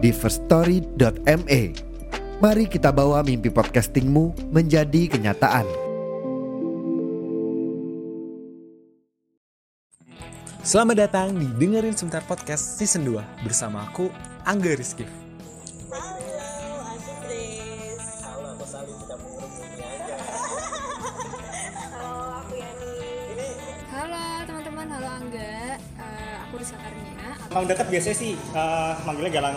di firststory.me. Mari kita bawa mimpi podcastingmu menjadi kenyataan. Selamat datang di Dengerin Sebentar Podcast Season 2 Bersama aku, Angga Rizky Halo, aku Grace. Halo, aku kita mengerumuni aja Halo, aku Yani. Halo teman-teman, halo Angga. Eh, aku Risa Karnia. Kalau dekat biasanya sih eh, manggilnya galang,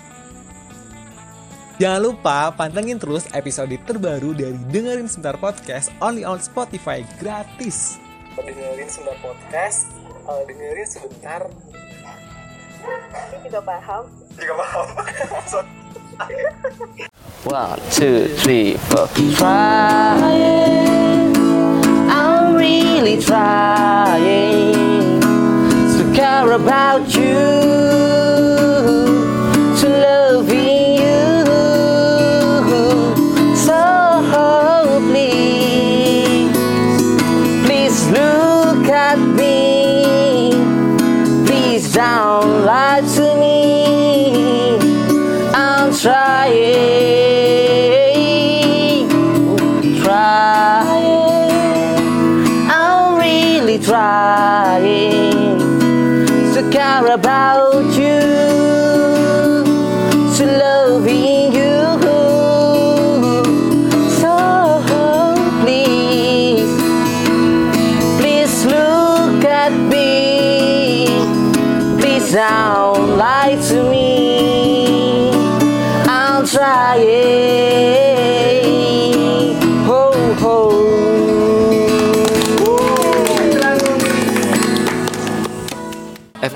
Jangan lupa pantengin terus episode terbaru dari Dengerin Sebentar Podcast Only on Spotify gratis. Dengerin Sebentar Podcast, eh, dengerin sebentar Ini juga paham. juga paham. One, two, three, four. Trying, I'm really trying. To care about you,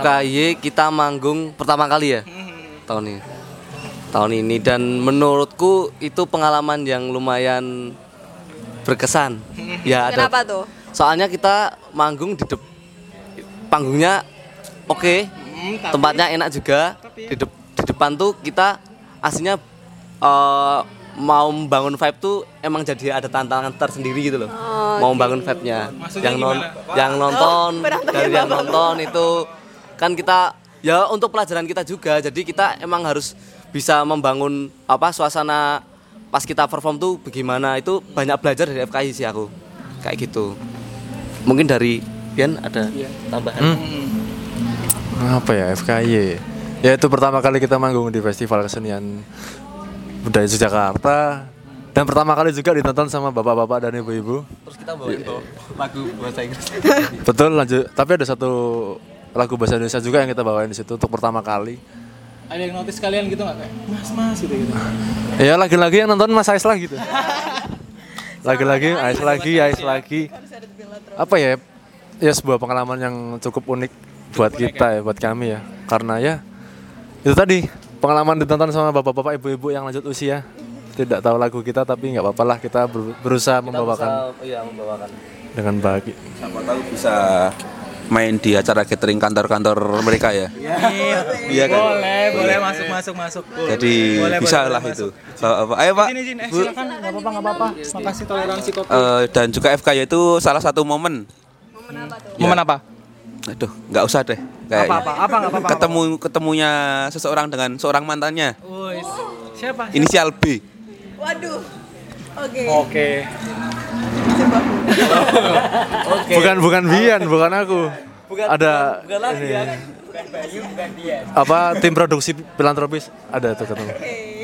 FKY kita manggung pertama kali ya tahun ini. Tahun ini. Dan menurutku itu pengalaman yang lumayan berkesan. Ya ada. Kenapa tuh? soalnya kita manggung di dep- panggungnya oke tempatnya enak juga. di, dep- di depan tuh kita aslinya eh, mau membangun vibe tuh emang jadi ada tantangan tersendiri gitu loh. Mau membangun vibe-nya. Yang non yang nonton dari yang nonton itu kan kita ya untuk pelajaran kita juga. Jadi kita emang harus bisa membangun apa suasana pas kita perform tuh bagaimana. Itu banyak belajar dari FKI sih aku. Kayak gitu. Mungkin dari Bian ada tambahan? Apa ya FKY ya itu pertama kali kita manggung di festival kesenian budaya Yogyakarta. Dan pertama kali juga ditonton sama bapak-bapak dan ibu-ibu. Terus kita bawain tuh lagu bahasa Inggris. Betul lanjut. Tapi ada satu lagu bahasa Indonesia juga yang kita bawain di situ untuk pertama kali. Ada yang notice kalian gitu nggak kayak mas mas gitu gitu. ya lagi-lagi yang nonton Mas Ais lah gitu lagi-lagi Ais lagi Ais lagi. Apa ya? Ya sebuah pengalaman yang cukup unik buat kita ya buat kami ya. Karena ya itu tadi pengalaman ditonton sama bapak-bapak ibu-ibu yang lanjut usia. Tidak tahu lagu kita tapi nggak apa-apa lah kita ber- berusaha membawakan iya membawakan. dengan baik. Siapa tahu bisa main di acara catering kantor-kantor mereka ya. Iya kan? Boleh, boleh masuk masuk masuk. Jadi Boleh, bisa boleh, lah boleh itu. Bapak-bapak. Ayo Pak. Sini sini, eh silakan nggak apa-apa nggak apa-apa. Makasih toleransi kok. Eh, dan juga FKY itu salah satu momen. Momen apa? Aduh, nggak usah deh. Kayak Apa apa apa nggak apa-apa. ketemu ketemunya seseorang dengan seorang mantannya. Woi, siapa? Inisial B. Waduh. Oke. Oke. bukan bukan Bian bukan aku ada ini, apa tim produksi filantropis ada tuh ketemu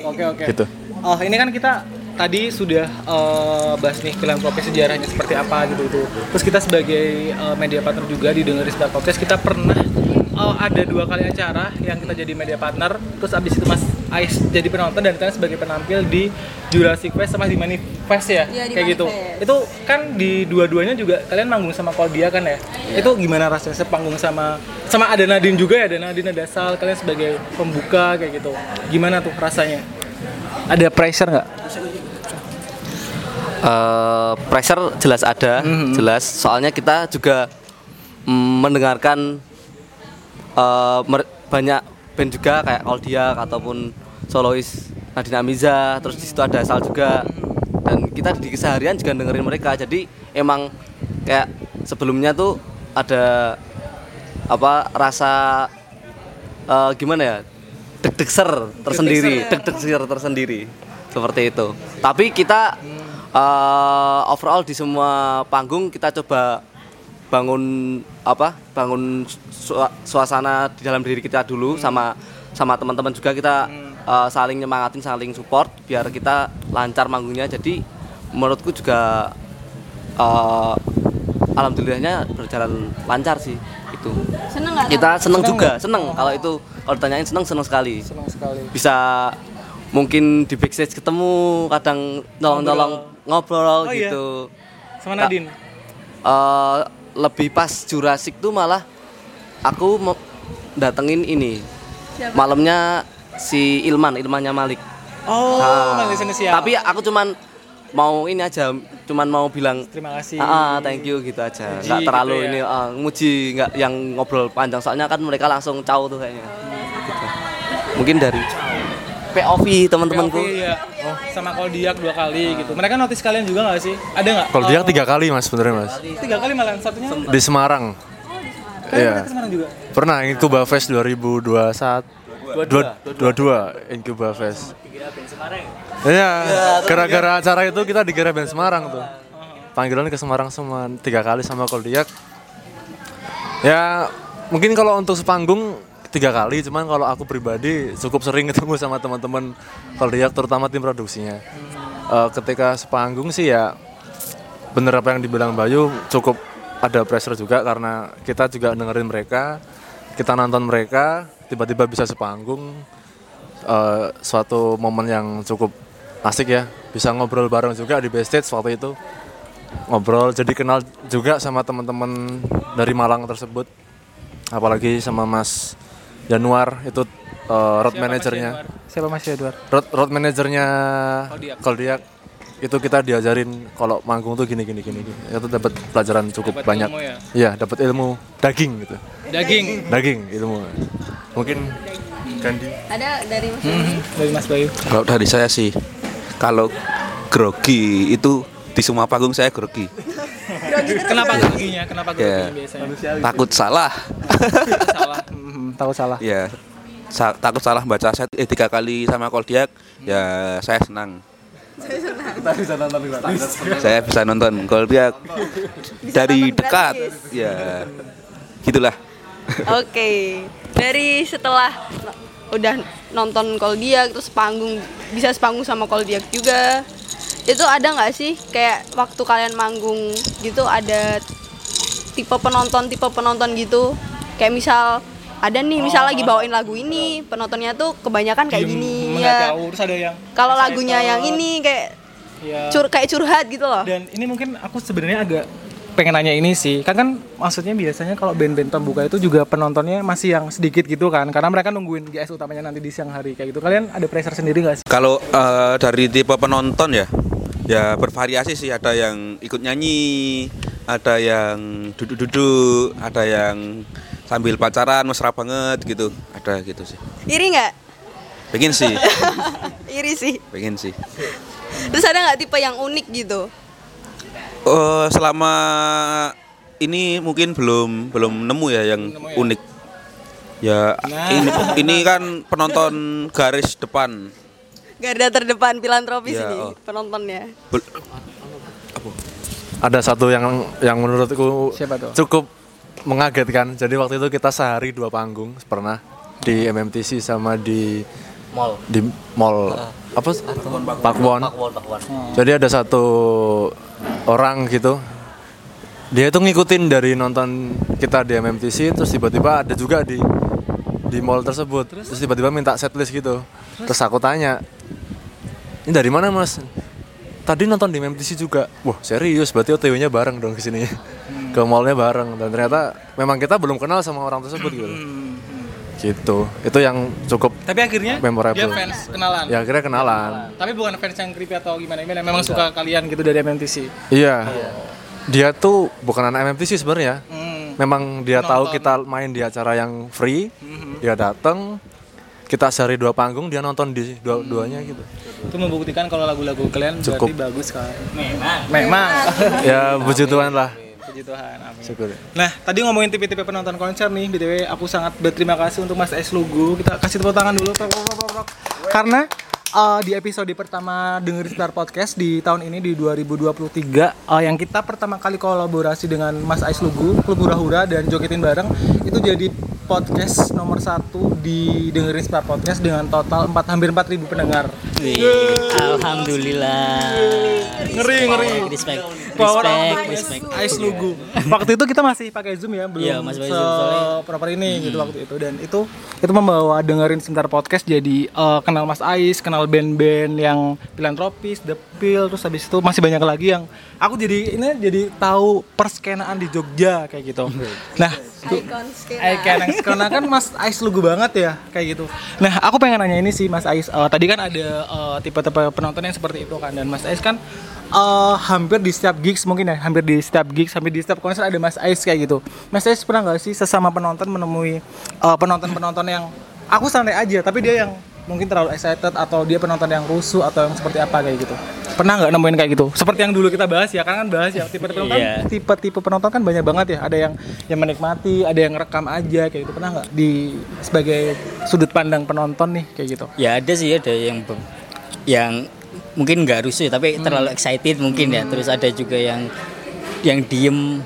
Oke oke. gitu Oh ini kan kita tadi sudah eh, bahas nih filantropi sejarahnya seperti apa gitu itu. Terus kita sebagai eh, media partner juga di Dengerin Sebentar Podcast kita pernah eh, ada dua kali acara yang kita jadi media partner. Terus abis itu Mas Ais jadi penonton dan kalian sebagai penampil di Jurassic Fest sama di Manifest ya, Iya, di kayak gitu. Manifest. Itu kan di dua-duanya juga kalian manggung sama Koldia kan ya? Itu gimana rasanya sepanggung sama sama ada Nadine juga ya, ada Nadine ada Sal, kalian sebagai pembuka kayak gitu. Gimana tuh rasanya? Ada pressure nggak? Eh, pressure jelas ada, jelas. Soalnya kita juga mm, mendengarkan eh, mer- banyak band juga kayak Koldiak ataupun solois Nadine Amiza, terus di situ ada Sal juga. Dan kita di keseharian juga dengerin mereka. Jadi emang kayak sebelumnya tuh ada apa rasa eh, gimana ya deg-degser tersendiri, deg-degser tersendiri seperti itu. Tapi kita eh, overall di semua panggung kita coba bangun apa bangun sua- suasana di dalam diri kita dulu sama sama teman-teman juga kita eh, saling nyemangatin saling support biar kita lancar manggungnya jadi menurutku juga eh, alhamdulillahnya berjalan lancar sih itu Seneng nggak? kita seneng Seneng juga nggak? seneng kalau itu kalau ditanyain seneng seneng sekali Senang sekali. bisa mungkin di backstage ketemu kadang nolong-nolong ngobrol, Oh, iya. gitu Sama Tak- Nadine. Eh, lebih pas Jurassic tuh malah aku datengin ini Siapa? malamnya si Ilman Ilmannya Malik Oh, Ah, Senesial. tapi aku cuman mau ini aja cuman mau bilang terima kasih. Ah, ah, thank you gitu aja. Muji Nggak terlalu gitu ya. ini ah, muji nggak yang ngobrol panjang soalnya kan mereka langsung caw tuh kayaknya. Gitu. Mungkin dari POV teman-temanku. Iya. Oh, sama Koldiak dua kali gitu. Mereka notice kalian juga nggak sih? Ada nggak? Kalau dia Oh, tiga kali mas sebenarnya mas tiga kali malah satunya. di Semarang. Kalian Iya. pernah ke Semarang juga. Pernah Incuba Fest 2021 dua dua dua Incuba Fest. Iya, gara-gara acara itu kita dikira band Semarang tuh. Panggilan ke Semarang semua tiga kali sama Koldiak. Ya mungkin kalau untuk sepanggung tiga kali, cuman kalau aku pribadi cukup sering ketemu sama teman-teman Koldiak terutama tim produksinya. Eh, ketika sepanggung sih ya bener apa yang dibilang Bayu cukup ada pressure juga karena kita juga dengerin mereka kita nonton mereka tiba-tiba bisa sepanggung eh, suatu momen yang cukup asik ya. Bisa ngobrol bareng juga di backstage waktu itu. Ngobrol jadi kenal juga sama teman-teman dari Malang tersebut. Apalagi sama Mas Januar itu eh, road manajernya Siapa Mas Edward? road, road manajernya Koldiak. Koldiak itu kita diajarin kalau manggung tuh gini gini gini, gini. itu dapat pelajaran cukup Dapat banyak ilmu ya? iya dapat ilmu daging gitu Daging. daging ilmu mungkin Gandhi Ada dari Mas Hmm, dari Mas Bayu. Kalau dari saya sih, kalau grogi itu di semua panggung saya grogi. Kenapa groginya? Kenapa groginya Ya. biasanya? Takut salah. salah. Hmm, tahu salah. ya, sa- takut salah baca set eh, tiga kali sama Koldiak, ya saya senang. Saya bisa nonton Koldiak dari nonton dekat. gratis. Ya, gitulah. Oke, dari setelah udah nonton Koldiak terus panggung bisa sepanggung sama Koldiak juga. Itu ada nggak sih kayak waktu kalian manggung gitu ada tipe penonton tipe penonton gitu? Kayak misal ada nih misal lagi bawain lagu ini penontonnya tuh kebanyakan kayak gini ya. jauh, terus ada yang Kalau lagunya yang ini kayak Iya. cur kayak curhat gitu loh. Dan ini mungkin aku sebenarnya agak pengen nanya ini sih. Kan kan maksudnya biasanya kalau band-band pembuka itu juga penontonnya masih yang sedikit gitu kan. Karena mereka nungguin GS utamanya nanti di siang hari kayak gitu. Kalian ada pressure sendiri gak sih? Kalau eh, dari tipe penonton ya, ya bervariasi sih. Ada yang ikut nyanyi, ada yang duduk-duduk, ada yang sambil pacaran mesra banget gitu. Ada gitu sih. Iri nggak? Pengen sih, Iri sih. pengen sih. Terus ada nggak tipe yang unik gitu? Eh, selama ini mungkin belum belum nemu ya yang unik. Ya ini ini kan penonton garis depan. Garda terdepan filantropis Iya, ini oh. penontonnya. Bel- ada satu yang yang menurutku Siapa tuh? cukup mengagetkan jadi waktu itu kita sehari dua panggung pernah di MMTC sama di Mall. di mall. Apa? Pakwon Pakwon, Pakwon. jadi ada satu orang gitu. Dia itu ngikutin dari nonton kita di MMTC terus tiba-tiba ada juga di di mall tersebut. Terus? Tiba-tiba minta setlist gitu. Terus aku tanya ini dari mana mas? Tadi nonton di MMTC juga. Wah serius? Berarti OTW-nya bareng dong ke sini. Ke mallnya bareng. Dan ternyata memang kita belum kenal sama orang tersebut gitu gitu itu yang cukup Tapi akhirnya Memorable. dia fans kenalan. ya akhirnya kenalan Tapi bukan fans yang creepy atau gimana gimana. Memang suka kalian gitu dari MMTC. Iya. Dia tuh bukan anak MMTC sebenarnya. Hmm. Memang dia tahu kita main di acara yang free. Dia datang. Kita sehari dua panggung, dia nonton di dua-duanya gitu. Itu membuktikan kalau lagu-lagu kalian Cukup. berarti bagus kan. Memang. Memang. ya puji Tuhan lah. Puji Tuhan. Amin. Syukur. Nah, tadi ngomongin tipe-tipe penonton konser nih, BTW aku sangat berterima kasih untuk Mas Es Lugu. Kita kasih tepuk tangan dulu. Prok, prok, prok, prok. Karena uh, di episode pertama dengerin Star Podcast di tahun ini di 2023 uh, yang kita pertama kali kolaborasi dengan Mas Ais Lugu, Klub Hura Hura dan Jogetin Bareng itu jadi podcast nomor satu di dengerin Star Podcast dengan total 4 hampir 4000 pendengar. Alhamdulillah. Ngeri, ngeri. Respect. Power Respect, respect. Ais Lugu. Waktu itu kita masih pakai Zoom ya, belum Iya, masih pakai Zoom, Hmm. proper ini gitu waktu itu dan itu itu membawa dengerin sebentar podcast jadi eh, kenal Mas Ais, kenal band-band yang filantropis, The Pill, terus habis itu masih banyak lagi yang aku jadi ini jadi tahu perskenaan di Jogja kayak gitu. Nah, Icon skena. Kan Mas Ais lugu banget ya kayak gitu. Nah aku pengen nanya ini sih Mas Ais. Eh, tadi kan ada eh, tipe-tipe penonton yang seperti itu kan dan Mas Ais kan eh, hampir di setiap gigs mungkin ya hampir di setiap gigs hampir di setiap konser ada Mas Ais kayak gitu. Mas Ais pernah nggak sih sesama penonton menemui eh, penonton-penonton yang aku santai aja tapi dia yang mungkin terlalu excited atau dia penonton yang rusuh atau yang seperti apa kayak gitu. Pernah nggak nemuin kayak gitu? Seperti yang dulu kita bahas ya, kan kan bahas ya tipe penonton Iya. tipe-tipe penonton kan banyak banget ya. Ada yang yang menikmati, ada yang rekam aja kayak gitu. Pernah nggak di sebagai sudut pandang penonton nih kayak gitu? Ya ada sih ada yang yang mungkin nggak rusuh tapi terlalu excited mungkin ya. Terus ada juga yang yang diem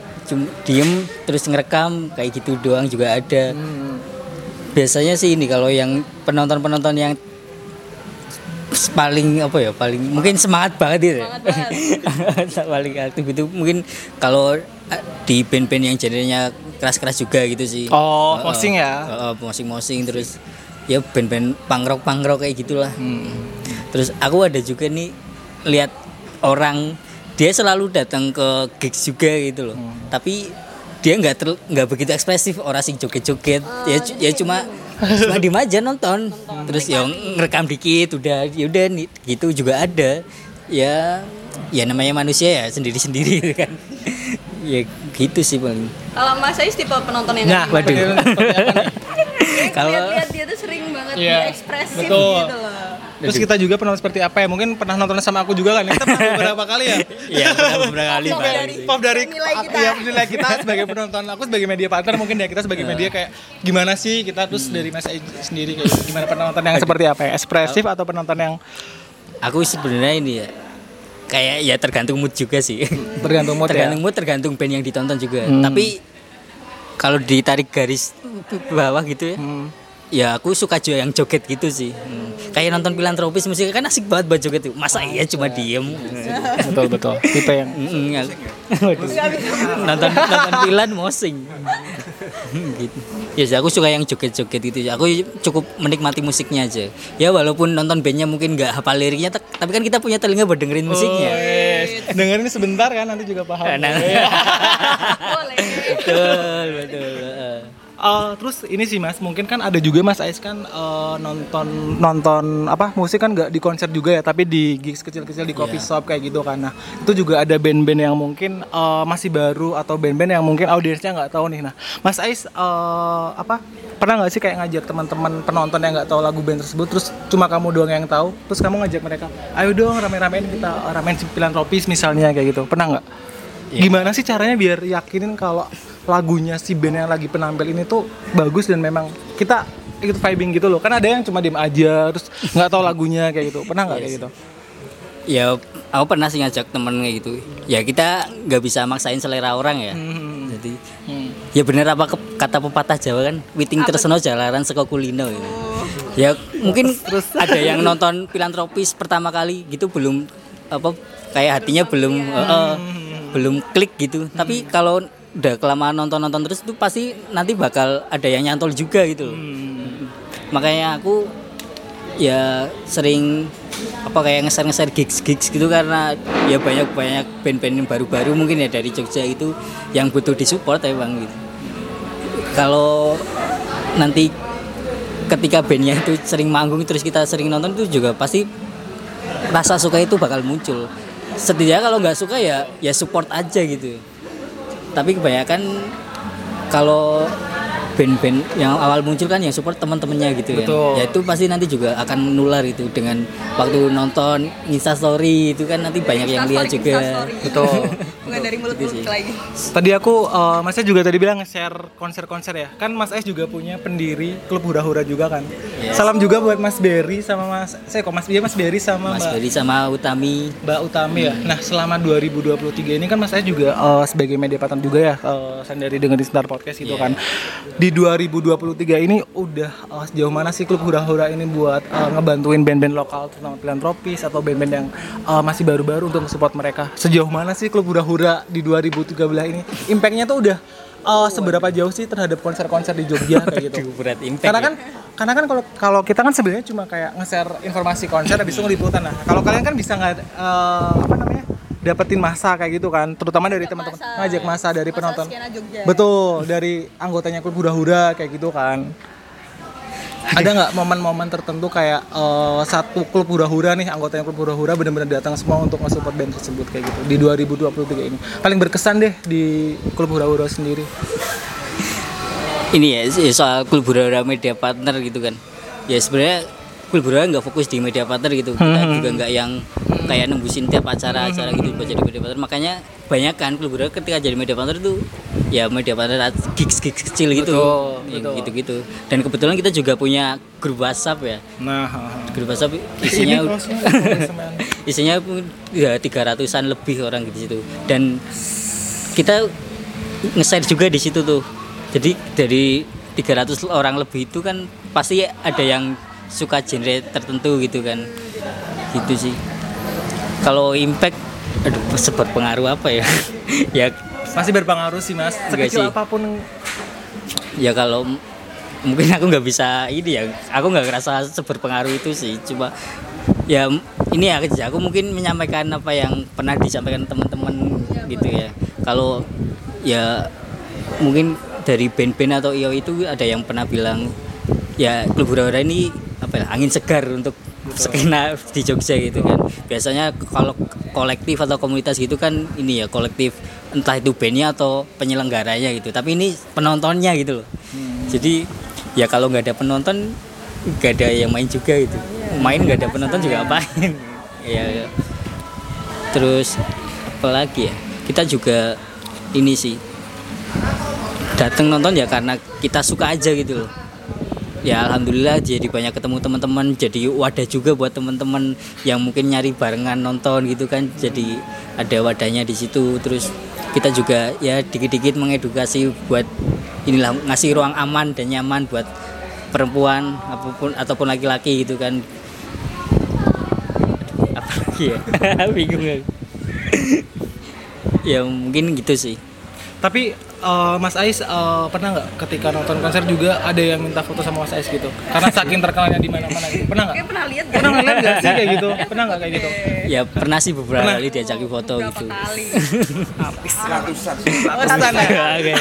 diem terus ngerekam kayak gitu doang juga ada. Biasanya sih ini kalau yang penonton-penonton yang paling apa ya paling mungkin semangat banget gitu. Paling aktif itu mungkin kalau eh, di band-band yang genrenya keras-keras juga gitu sih. Oh, Heeh. mosing ya? Heeh, mosing-mosing terus ya band-band punk rock kayak gitulah. Terus aku ada juga nih lihat orang dia selalu datang ke gigs juga gitu loh. Tapi dia nggak ter- nggak begitu ekspresif orang sing joget-joget. Ya cu- ya cuma cuma diem aja nonton. Terus ya ngerekam dikit udah ya udah nih, gitu juga ada. Ya ya namanya manusia ya sendiri-sendiri gitu kan. Ya gitu sih paling. Kalau Mas Ais tipe penonton yang Nah, waduh. kalau lihat dia tuh sering banget Iya, dia ekspresif betul. gitu loh. Terus kita juga pernah seperti apa ya? Mungkin pernah nonton sama aku juga kan? Kita pernah beberapa kali ya? Iya, pernah beberapa kali, Pop dari, pop dari Nilai kita. ya, nilai kita sebagai penonton. Aku sebagai media partner mungkin ya kita sebagai media kayak gimana sih kita terus dari Mas Ais sendiri kayak gimana penonton yang seperti apa ya? Ekspresif atau penonton yang aku sebenarnya ini ya kayak ya tergantung mood juga sih Tergantung mood ya? tergantung mood tergantung band yang ditonton juga Hmm. tapi kalau ditarik garis bawah gitu ya Hmm. Ya aku suka juga yang joget gitu sih Hmm. kayak nonton filantropis musik kan asik banget buat joget tuh masa iya cuma diem betul betul tipe yang ya. Nonton nonton filan mosing gitu. ya sih, aku suka yang joget-joget gitu aku cukup menikmati musiknya aja ya walaupun nonton bandnya mungkin nggak hafal liriknya tapi kan kita punya telinga buat dengerin musiknya Oh, yes. Dengerin sebentar kan nanti juga paham. Nah. Iya. betul betul Eh, terus ini sih mas, mungkin kan ada juga mas Ais kan eh, nonton nonton apa musik kan nggak di konser juga ya, tapi di gigs kecil-kecil di coffee shop kayak gitu kan. Nah itu juga ada band-band yang mungkin eh, masih baru atau band-band yang mungkin audiensnya nggak tahu nih. Nah mas Ais eh, apa pernah nggak sih kayak ngajak teman-teman penonton yang nggak tahu lagu band tersebut, terus cuma kamu doang yang tahu, terus kamu ngajak mereka, ayo dong rame-ramein kita ramein filantropis misalnya kayak gitu, pernah nggak? Gimana sih caranya biar yakinin kalau lagunya si band yang lagi penampil ini tuh bagus dan memang kita ikut vibing gitu loh. Kan ada yang cuma diem aja terus nggak tahu lagunya kayak gitu. Pernah nggak kayak gitu? ya aku pernah sih ngajak temen kayak gitu ya kita nggak bisa maksain selera orang ya Hmm. jadi ya bener apa ke- kata pepatah Jawa kan witing tresno jalaran saka kulino gitu. ya mungkin ada yang nonton filantropis pertama kali gitu belum apa kayak hatinya belum eh, eh, belum klik gitu tapi kalau udah kelamaan nonton nonton terus itu pasti nanti bakal ada yang nyantol juga gitu loh. makanya aku ya sering apa kayak ngeser-ngeser gigs-gigs gitu karena ya banyak-banyak band-band yang baru-baru mungkin ya dari Jogja itu yang butuh disupport ya bang gitu. Kalau nanti ketika bandnya itu sering manggung terus kita sering nonton itu juga pasti rasa suka itu bakal muncul. Setidaknya kalau nggak suka ya ya support aja gitu. Tapi kebanyakan kalau band-band yang awal muncul kan yang support teman-temannya gitu kan. Betul. Ya itu pasti nanti juga akan menular itu dengan waktu nonton Insta story itu kan nanti banyak yang lihat juga. Betul. Bukan dari mulut Gitu sih. lagi. Tadi aku eh, Mas juga tadi bilang nge-share konser-konser ya. Kan Mas Ais juga punya pendiri klub hura-hura juga kan. Yes. Salam juga buat Mas Berry sama Mas saya kok Mas dia Mas Berry sama Mas Mbak Ferry sama Utami Mbak Utami ya. Nah, selama 2023 ini kan Mas Ais juga eh, sebagai media partner juga ya eh, sendiri dengerin Star Podcast gitu Iya. kan. Di 2023 ini udah eh, sejauh mana sih klub hura-hura ini buat eh, ngebantuin band-band lokal terutama filantropis atau band-band yang eh, masih baru-baru untuk support mereka. Sejauh mana sih klub hura-hura di 2013 ini? Impactnya tuh udah eh, seberapa jauh sih terhadap konser-konser di Jogja kayak gitu? Berat impact karena ya. kan karena kan kalau kalau kita kan sebenarnya cuma kayak nge-share informasi konser habis itu ngeliputan nah kalau kalian kan bisa nggak eh, apa namanya dapetin masa kayak gitu kan terutama dari teman-teman ngajak masa dari penonton. skena Jogja. betul dari anggotanya klub hura-hura kayak gitu kan. Ada nggak momen-momen tertentu kayak eh, satu klub hura-hura nih anggotanya klub hura-hura benar-benar datang semua untuk nge-support band tersebut kayak gitu di 2023 ini? Paling berkesan deh di klub hura-hura sendiri. Ini ya ya soal klub hura media partner gitu kan. Ya sebenarnya klub hura nggak fokus di media partner gitu. Kita Hmm. juga nggak yang kayak nembusin tiap acara-acara gitu buat jadi media partner makanya banyak kan klub hura ketika jadi media partner itu ya media partner gigs gigs kecil gitu. Betul, Ya, betul. gitu-gitu. Dan kebetulan kita juga punya grup WhatsApp ya. Nah grup WhatsApp isinya isinya pun ya tiga ratusan lebih orang di situ. Dan kita nge-share juga di situ tuh. Jadi dari 300 orang lebih itu kan pasti ada yang suka genre tertentu gitu kan. Gitu sih. Kalau impact aduh sebar pengaruh apa ya? Ya masih berpengaruh sih mas. Sekecil sih. apa pun. Ya kalau mungkin aku nggak bisa ini ya. Aku nggak ngerasa seberpengaruh itu sih. Cuma ya ini ya aku mungkin menyampaikan apa yang pernah disampaikan teman-teman gitu ya. Kalau ya mungkin dari band-band atau IO itu ada yang pernah bilang ya klub hura-hura ini apa ya angin segar untuk skena di Jogja gitu kan. Biasanya kalau kolektif atau komunitas gitu kan ini ya kolektif entah itu bandnya atau penyelenggaranya gitu. Tapi ini penontonnya gitu loh. Jadi ya kalau nggak ada penonton nggak ada yang main juga gitu. Main nggak ada penonton juga apain ya, ya. terus apa lagi ya? Kita juga ini sih datang nonton ya karena kita suka aja gitu loh ya alhamdulillah jadi banyak ketemu teman-teman jadi wadah juga buat teman-teman yang mungkin nyari barengan nonton gitu kan. Jadi ada wadahnya di situ. Terus kita juga ya dikit-dikit mengedukasi buat inilah ngasih ruang aman dan nyaman buat perempuan apa pun ataupun laki-laki gitu kan. Apa lagi ya? Bingung ya mungkin gitu sih. Tapi eh, Mas Ais eh, pernah nggak ketika nonton konser juga ada yang minta foto sama Mas Ais gitu? Karena saking terkenalnya di mana-mana gitu. Pernah nggak? Pernah lihat pernah ngeliat nggak sih kayak gitu? Pernah nggak kayak gitu? ya pernah sih beberapa Pernah. kali diajakin foto gitu. habis. Ratusan. Ratusan ya? Oke.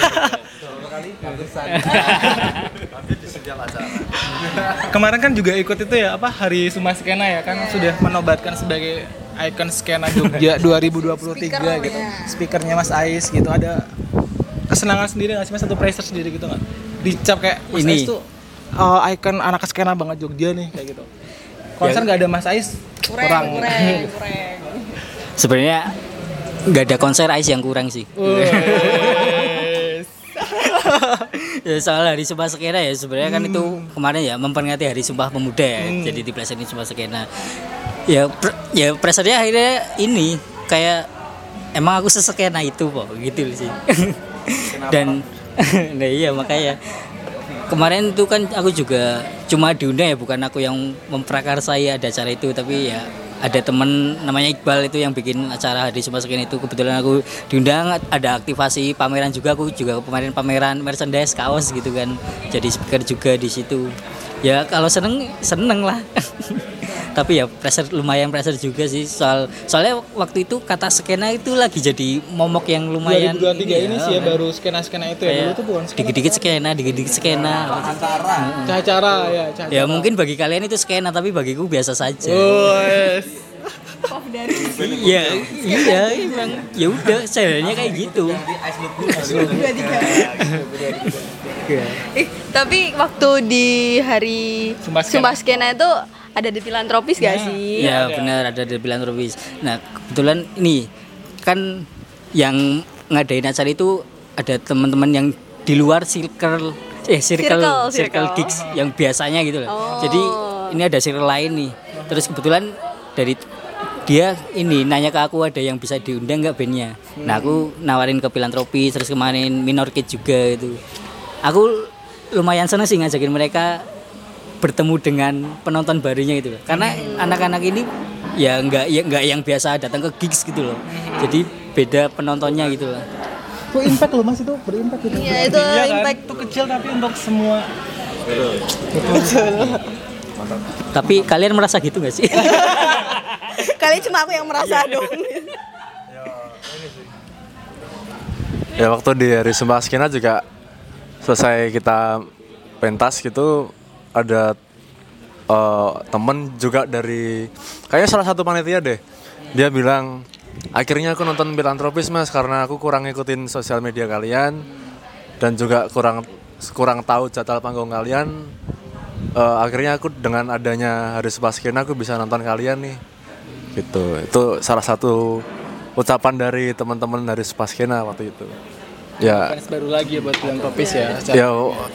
kemarin kan juga ikut itu ya apa Hari Sumpah Skena ya kan sudah menobatkan sebagai ikon skena Jogja 2023 gitu. speakernya Mas Ais gitu. Ada kesenangan sendiri nggak sih mas? Atau pressure sendiri gitu nggak? Dicap kayak Mas Ini. Ais tuh uh, ikon anak skena banget Jogja nih kayak gitu. Konser Ya. nggak ada Mas Ais kurang, sebenarnya nggak ada konser Ice yang kurang sih. Ya soal hari Sumpah Skena ya sebenarnya kan itu kemarin ya memperingati Hari Sumpah Pemuda ya Hmm. jadi di ini Sumpah Skena ya pre- ya pressernya akhirnya ini kayak emang aku seskena itu kok gitu sih dan nah iya makanya. Kemarin itu kan aku juga cuma diundang ya bukan aku yang memprakarsai ada acara itu tapi ya ada temen namanya Iqbal itu yang bikin acara hari Sumasekin itu. Kebetulan aku diundang ada aktivasi pameran juga aku juga kemarin pameran merchandise kaos gitu kan. Jadi speaker juga di situ ya kalau seneng seneng lah. Tapi ya pressure lumayan pressure juga sih. Soal soalnya waktu itu kata skena itu lagi jadi momok yang lumayan 2023 ini sih ya kan. baru skena-skena itu ya. Dulu Kayak tuh bukan skena. dikit-dikit skena dikit-dikit skena. Cara ya, cara. ya mungkin bagi kalian itu skena tapi bagiku biasa saja. Oh, yes. ya iya emang. Ya udah sayangnya kayak gitu Eh, tapi waktu di hari Sumbas Skena itu ada di filantropis gak sih? ya benar ada di filantropis. Nah kebetulan ini kan yang ngadain acara itu ada teman-teman yang di luar circle eh circle Circle, circle, circle. gigs yang biasanya gitu loh. Oh. jadi ini ada circle lain nih. Terus kebetulan dari dia ini nanya ke aku ada yang bisa diundang nggak bandnya. Nah aku nawarin ke filantropis terus kemarin minor kid juga itu aku lumayan seneng sih ngajakin mereka bertemu dengan penonton barunya loh. Karena anak-anak ini ya nggak ya nggak yang biasa datang ke gigs gitu loh. Jadi beda penontonnya gitu loh. Itu impact loh Mas itu berimpact gitu. Iya, itu impact. Itu kecil tapi untuk semua Tapi kalian merasa gitu nggak sih? Kali cuma aku yang merasa dong. Ya waktu di hari Sumpah Skena juga selesai kita pentas gitu ada eh, temen juga dari kayaknya salah satu panitia deh. Dia bilang akhirnya aku nonton filantropis mas karena aku kurang ngikutin sosial media kalian dan juga kurang kurang tahu jadwal panggung kalian. Eh, akhirnya aku dengan adanya hari Sumpah Skena aku bisa nonton kalian nih. Gitu. Itu salah satu ucapan dari teman-teman dari Sumpah Skena waktu itu ya fans baru lagi ya buat filantropis ya. Ya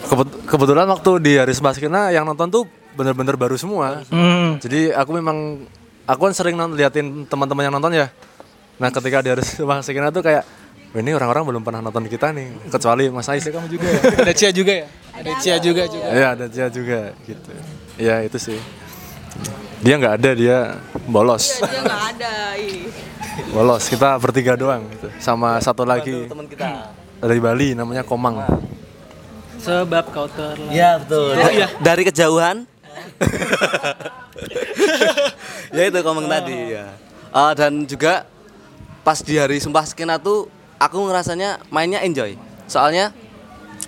kebet- kebetulan waktu di hari Sebaskena yang nonton tuh bener-bener baru semua. Hmm. Jadi aku memang aku kan sering nonton, liatin teman-teman yang nonton ya. Nah ketika di hari Sebaskena tuh kayak "Wah, ini orang-orang belum pernah nonton kita nih kecuali Mas Ais kamu juga ya. Ada Cia juga ya? Ada Cia juga juga. Iya ada Cia juga gitu. Ya itu sih. Dia nggak ada dia bolos. Dia nggak ada. ih. Bolos kita bertiga doang gitu. Sama satu lagi teman kita dari Bali namanya Komang. Sebab kau terlalu ya betul. Oh, iya. dari kejauhan. Ya itu komeng tadi ya. Eh, dan juga pas di hari sumpah skena tuh aku ngerasanya mainnya enjoy. Soalnya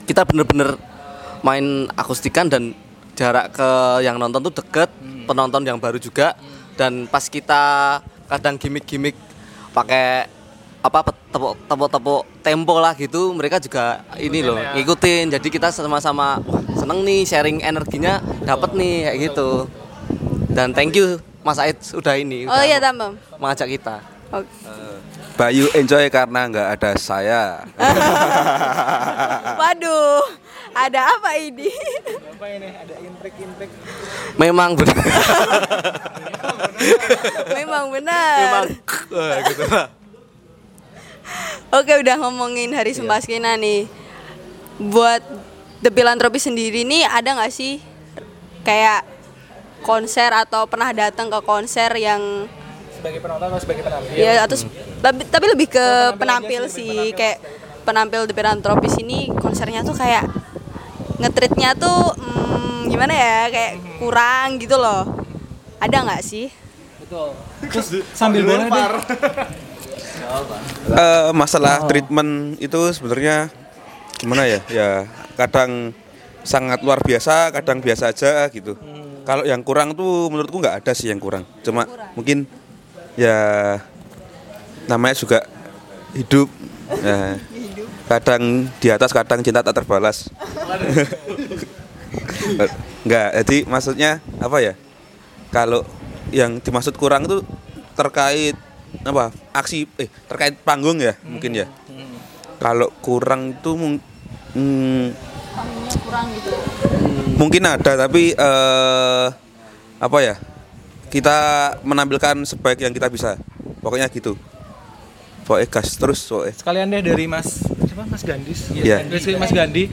kita bener-bener main akustikan dan jarak ke yang nonton tuh deket penonton yang baru juga. Dan pas kita kadang gimmick-gimmick pakai apa tepuk tepuk tepuk tempo lah gitu mereka juga ini loh ngikutin jadi kita sama-sama seneng nih sharing energinya dapat nih kayak gitu dan thank you Mas Aid udah ini Oh udah iya tambah. mengajak kita Oke. Bayu enjoy karena nggak ada saya. Waduh, ada apa ini? Apa ini? Ada intrik-intrik. memang benar Memang benar. memang Wah, gitu lah Oke, udah ngomongin Hari Sumpah Skena nih. Buat The Philanthropy sendiri nih ada nggak sih kayak konser atau pernah datang ke konser yang Sebagai penonton atau sebagai penampil? ya atau s- tapi, tapi lebih ke penampil sih kayak penampil The Philanthropy ini konsernya tuh kayak ngetritnya tuh hmm, gimana ya kayak kurang gitu loh. Ada nggak sih? Betul. Terus sambil boleh deh. Eh, masalah treatment itu sebenarnya gimana ya? Ya kadang sangat luar biasa, kadang biasa aja gitu. Kalau yang kurang tuh menurutku nggak ada sih yang kurang. Cuma mungkin ya namanya juga hidup. Ya, kadang di atas, kadang cinta tak terbalas. Enggak, jadi maksudnya apa ya? Kalau yang dimaksud kurang itu terkait apa? Aksi eh terkait panggung ya, mungkin ya. Kalau kurang itu mung- hmm, kurang gitu. mungkin ada tapi eh apa ya? Kita menampilkan sebaik yang kita bisa. Pokoknya gitu. pokoknya gas terus pokoknya Sekalian deh dari Mas siapa Mas Gandis. Iya. Dari Mas Gandhi.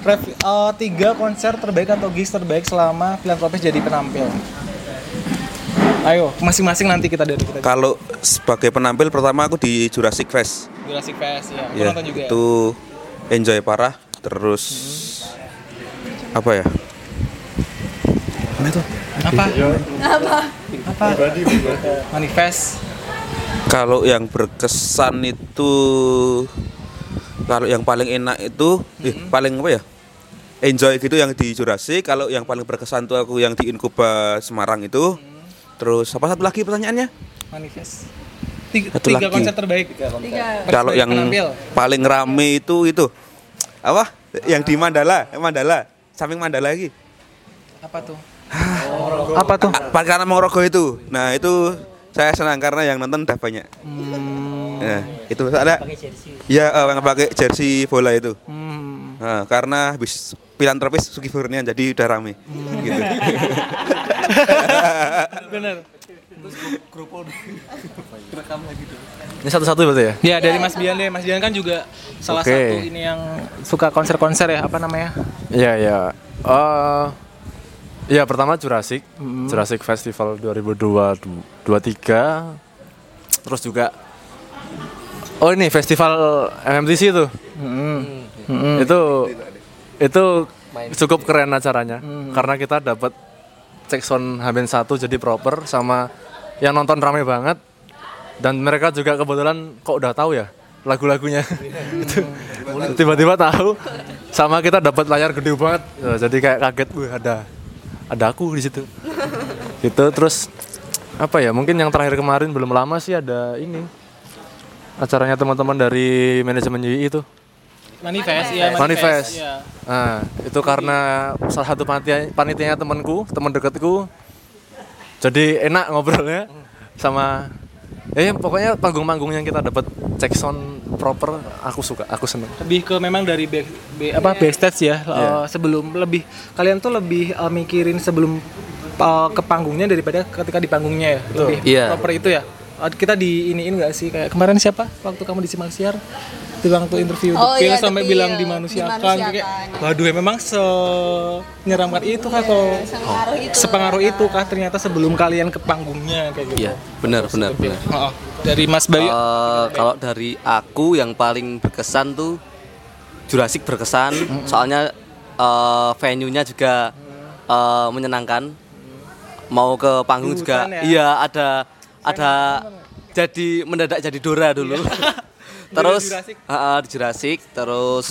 Rev- eh, tiga konser terbaik atau gigs terbaik selama filantropis jadi penampil. Ayo, masing-masing nanti kita dari kita. kalau sebagai penampil pertama aku di Jurassic Fest Jurassic Fest ya. Ya nonton juga. ya? itu enjoy parah terus apa ya Apa? Apa? Apa? Manifest. kalau yang berkesan itu kalau yang paling enak itu eh, paling apa ya enjoy gitu yang di Jurassic kalau yang paling berkesan tuh aku yang di Inkuba Semarang itu terus apa satu lagi pertanyaannya Manifest. Tiga, Satu tiga lagi. konser terbaik. Tiga. kalau yang penampil. paling rame itu itu apa yang di Mandala eh, Mandala samping Mandala lagi Apa tuh? Apa tuh? Pak karena Mongorogo itu nah itu saya senang karena yang nonton udah banyak Hmm. Nah, itu ada ya eh, yang pakai jersey bola itu Hmm. Nah, karena habis filantropis Sugi Furnian jadi udah rame gitu. Bener. Ini satu-satu berarti ya? Ya dari Mas Bian deh. Mas Bian kan juga salah Oke. satu ini yang suka konser-konser ya. Apa namanya? Iya, iya. Eh Iya, pertama Jurassic. Jurassic Festival 2023. Terus juga Oh, ini festival MMTC itu. Itu itu cukup keren acaranya karena kita dapat cek sound Hamin satu jadi proper sama yang nonton rame banget. Dan mereka juga kebetulan kok udah tahu ya lagu-lagunya. Itu tiba-tiba tahu. sama kita dapat layar gede banget. Ya, jadi kayak kaget wih ada ada aku di situ. Gitu. Terus apa ya mungkin yang terakhir kemarin belum lama sih ada ini acaranya teman-teman dari manajemen UI itu Manifest, ya manifest. ya. Nah, itu karena salah satu panitia panitianya temanku, teman dekatku. Jadi enak ngobrolnya sama eh pokoknya panggung-panggung yang kita dapat cek sound proper aku suka, aku seneng. Lebih ke memang dari back, ba- apa backstage ya. Iya. eh, sebelum lebih kalian tuh lebih eh, mikirin sebelum eh, ke panggungnya daripada ketika di panggungnya ya. Lebih Iya. proper itu ya. Kita di iniin nggak sih? Kayak kemarin siapa? Waktu kamu di Simak Siar bilang tuh interview Oh, Pill iya, sampai bilang dimanusiakan. Dimanusiakan. kayak waduh ya memang senyeramkan itu kah atau Sepengaruh itu. sepengaruh itu kah ternyata sebelum kalian ke panggungnya? Kayak gitu. Iya, benar benar benar. Oh, dari Mas Bayu Eh, kalau dari aku yang paling berkesan tuh Jurassic berkesan. Soalnya eh, venue-nya juga eh, menyenangkan. Mau ke panggung Di juga ya? iya ada ada jadi mendadak jadi Dora dulu terus Di Jurassic? Di Jurassic terus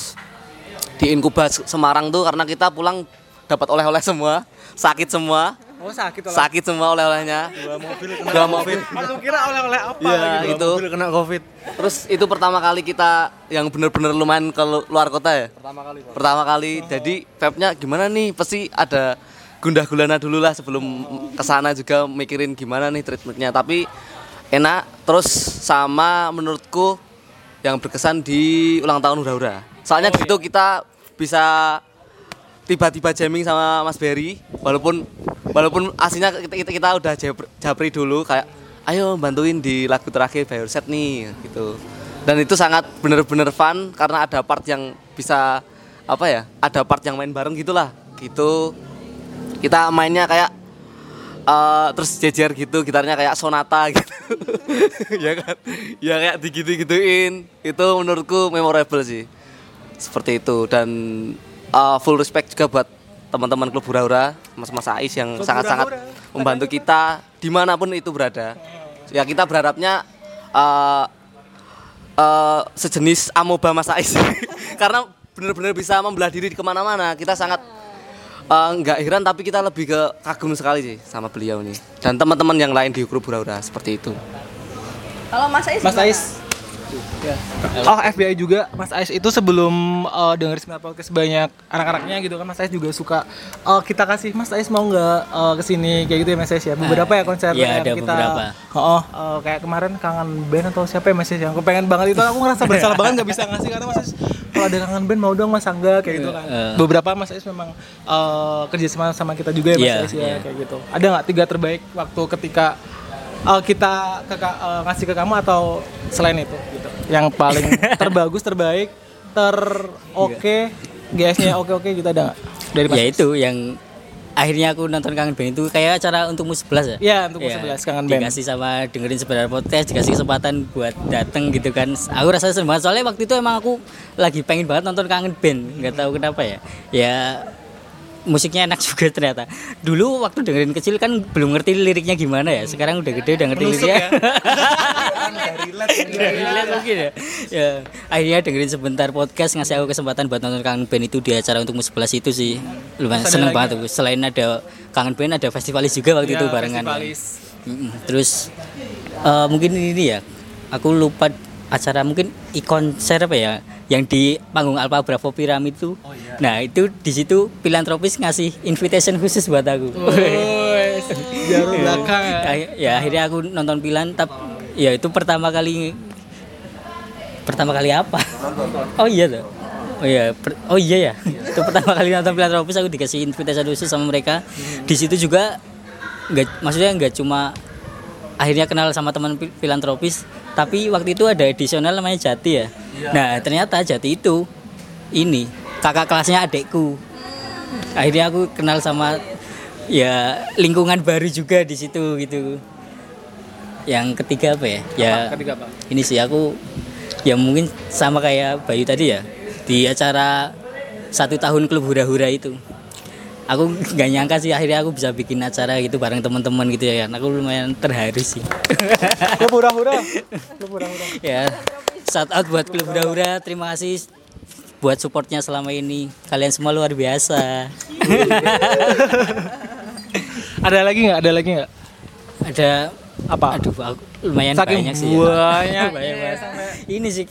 di Inkubas Semarang tuh karena kita pulang dapat oleh-oleh semua sakit semua oh sakit olah. sakit semua oleh-olehnya dua mobil dua mobil aku kira oleh-oleh apa Iya, gitu itu. Mobil kena covid. Terus itu pertama kali kita yang bener-bener lumayan ke lu- luar kota ya? Pertama kali. Pertama kali. Jadi vibe-nya gimana nih? Pasti ada gundah gulana dulu lah sebelum ke sana juga mikirin gimana nih treatmentnya. Tapi enak. Terus sama menurutku yang berkesan di ulang tahun Hura-Hura. Soalnya di situ kita bisa tiba-tiba jamming sama Mas Berry walaupun walaupun aslinya kita, kita, kita udah japri dulu kayak ayo bantuin di lagu terakhir By Set nih gitu dan itu sangat bener-bener fun karena ada part yang bisa apa ya ada part yang main bareng gitulah gitu kita mainnya kayak eh, terus jejer gitu gitarnya kayak sonata gitu. Ya kan? Ya kayak digitu-gituin itu menurutku memorable sih. Seperti itu. Dan uh, full respect juga buat teman-teman klub Hura-Hura mas-mas Ais yang sangat-sangat membantu kita di mana pun itu berada. Ya kita berharapnya uh, uh, sejenis amoba mas Ais. Karena benar-benar bisa membelah diri di ke mana-mana. Kita sangat uh, nggak heran tapi kita lebih ke kagum sekali sih sama beliau nih. Dan teman-teman yang lain di grup Hura-Hura seperti itu. Kalau Mas Ais Mas gimana? Ais Ya. Oh FBI juga Mas Ais itu sebelum uh, denger Sembilan Podcast banyak anak-anaknya gitu kan Mas Ais juga suka oh, kita kasih Mas Ais mau nggak uh, ke sini kayak gitu ya Mas Ais ya beberapa ya konser Iya, yang ada kita beberapa. oh, oh, uh, kayak kemarin kangen band atau siapa ya Mas Ais yang aku pengen banget itu aku ngerasa bersalah banget nggak bisa ngasih karena Mas Ais kalau ada kangen band mau dong Mas Angga kayak gitu kan Eh. beberapa Mas Ais memang uh, kerja sama sama kita juga ya Mas Iya, Ais ya iya. kayak gitu ada nggak tiga terbaik waktu ketika eh, kita ke, eh, ngasih ke kamu atau selain itu? Gitu yang paling terbagus terbaik ter oke GS-nya oke oke gitu ada nggak? Dari Mas ya itu yang akhirnya aku nonton kangen band itu kayak acara untuk mus 11 ya Iya, untuk Mus 11, Kangen Band. dikasih sama dengerin sebenarnya podcast dikasih kesempatan buat dateng gitu kan. Aku rasanya seneng banget soalnya waktu itu emang aku lagi pengen banget nonton kangen band nggak tahu kenapa ya. Ya musiknya enak juga ternyata. Dulu waktu dengerin kecil kan belum ngerti liriknya gimana ya. Sekarang udah gede udah ngerti Menusuk liriknya. ya. Udah relate mungkin ya. ya akhirnya dengerin sebentar podcast ngasih aku kesempatan buat nonton kangen band itu di acara untuk mus 11 itu sih. Lumayan seneng lagi banget tuh. Selain ada kangen band ada festivalis juga waktu Iya, itu barengan kan. festivalis. Terus eh, mungkin ini ya. Aku lupa acara mungkin konser apa ya yang di panggung Alpha Bravo Pyramid itu. Nah itu di situ filantropis ngasih invitation khusus buat aku. Wes, jarum belakang ya. Ya akhirnya aku nonton Pilan tapi ya itu pertama kali pertama kali apa? Oh iya tuh. Oh iya per- oh iya ya. Itu pertama kali nonton filantropis aku dikasih invitation khusus sama mereka. Di situ juga nggak maksudnya nggak cuma akhirnya kenal sama teman pi- filantropis tapi waktu itu ada edisional namanya Jati ya. Nah ternyata Jati itu ini kakak kelasnya adekku akhirnya aku kenal sama ya lingkungan baru juga di situ gitu. Yang ketiga apa ya? Ya Apa? Ketiga apa? ini sih aku ya mungkin sama kayak Bayu tadi ya di acara satu tahun klub hura-hura itu aku nggak nyangka sih akhirnya aku bisa bikin acara gitu bareng teman-teman gitu ya kan aku lumayan terharu sih Klub hura-hura. Klub hura-hura. ya shout out buat klub hura-hura terima kasih buat supportnya selama ini kalian semua luar biasa Ada lagi nggak? Ada lagi nggak? ada Apa? aduh aku lumayan Saking banyak sih banyak Banyak ya, banget. ini sih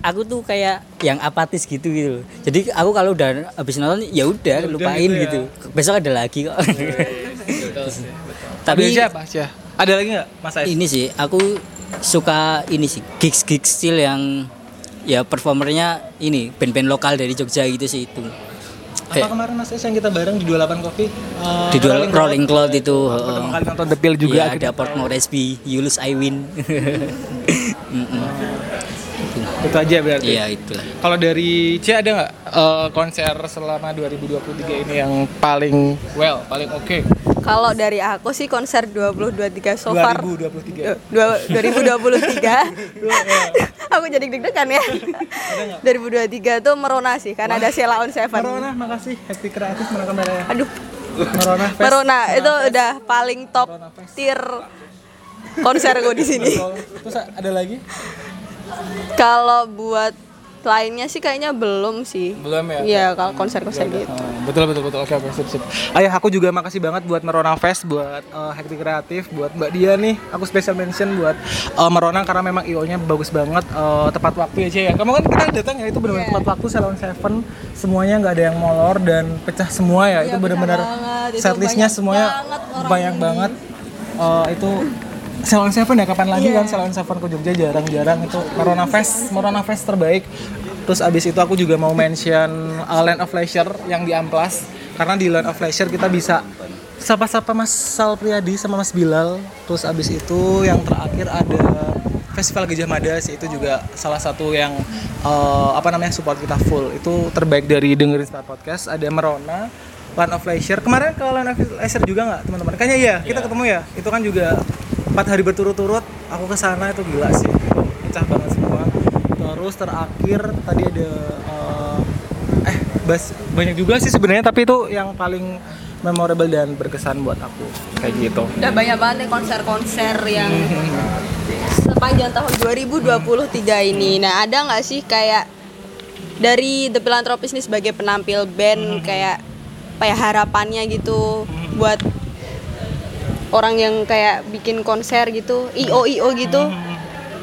aku tuh kayak yang apatis gitu gitu jadi aku kalau udah habis nonton ya udah lupain gitu ya. gitu, besok ada lagi kok Tapi tapi siapa? Siapa? Ada lagi nggak? Mas Ais? ini sih aku suka ini sih gigs gigs still yang ya performernya ini band-band lokal dari Jogja gitu sih itu Apa kemarin Mas yang kita bareng di 28 Coffee? Eh, di dua Rolling Cloud itu Pertama heeh. kali nonton The Pill juga. Akhirnya. ada Port Moresby Yulus I win Mm-mm. Itu aja berarti. iya itulah Kalau dari C ada nggak eh, konser selama 2023 ini yang paling well, paling oke? Kalau dari aku sih konser 2023 so far. 2023. Eh, dua- 2023 aku jadi deg-degan ya. 2023 tuh Merona sih karena ada Sheila on Seven. Marona, makasih. Hektik kreatif mana kameranya? aduh. Marona Fest. Merona itu udah paling top tier konser gue di sini. Terus ada lagi? kalau buat lainnya sih kayaknya belum sih. Belum ya? Iya kalau konser-konser gitu. Oh, betul betul betul. Oke oke sip sip. Ayah aku juga makasih banget buat Merona Fest buat eh, Hektik Kreatif buat Mbak Dia nih. Aku special mention buat eh, Merona karena memang IO nya bagus banget eh, tepat waktu ya Cie ya. Kamu kan kita datang ya itu benar-benar tepat waktu Salon Seven. Semuanya nggak ada yang molor dan pecah semua ya, itu benar-benar banget, setlistnya banyak semuanya banget orang banyak banget. Eh, itu Salon Seven ya kapan lagi kan? Salon Seven ke Jogja jarang-jarang. Itu Merona Fest Merona Fest terbaik. Terus abis itu aku juga mau mention uh, Land of Leisure yang di Amplas. Karena di Land of Leisure kita bisa sapa-sapa Mas Sal Priadi sama Mas Bilal. Terus abis itu yang terakhir ada Festival Gajah Mada sih. Itu juga salah satu yang uh, apa namanya support kita full. Itu terbaik dari dengerin Star Podcast. Ada Merona Land of Leisure. Kemarin ke Land of Leisure juga nggak teman-teman? Kayaknya iya kita ketemu ya? Itu kan juga empat hari berturut-turut aku ke sana itu gila sih. Itu pecah banget semua. Terus terakhir tadi ada uh, eh bas banyak juga sih sebenarnya tapi itu yang paling memorable dan berkesan buat aku. Kayak gitu. Udah banyak banget nih konser-konser yang sepanjang tahun 2023 ini. Nah ada nggak sih kayak dari The Philanthropist nih sebagai penampil band kayak apa ya harapannya gitu buat orang yang kayak bikin konser gitu io io gitu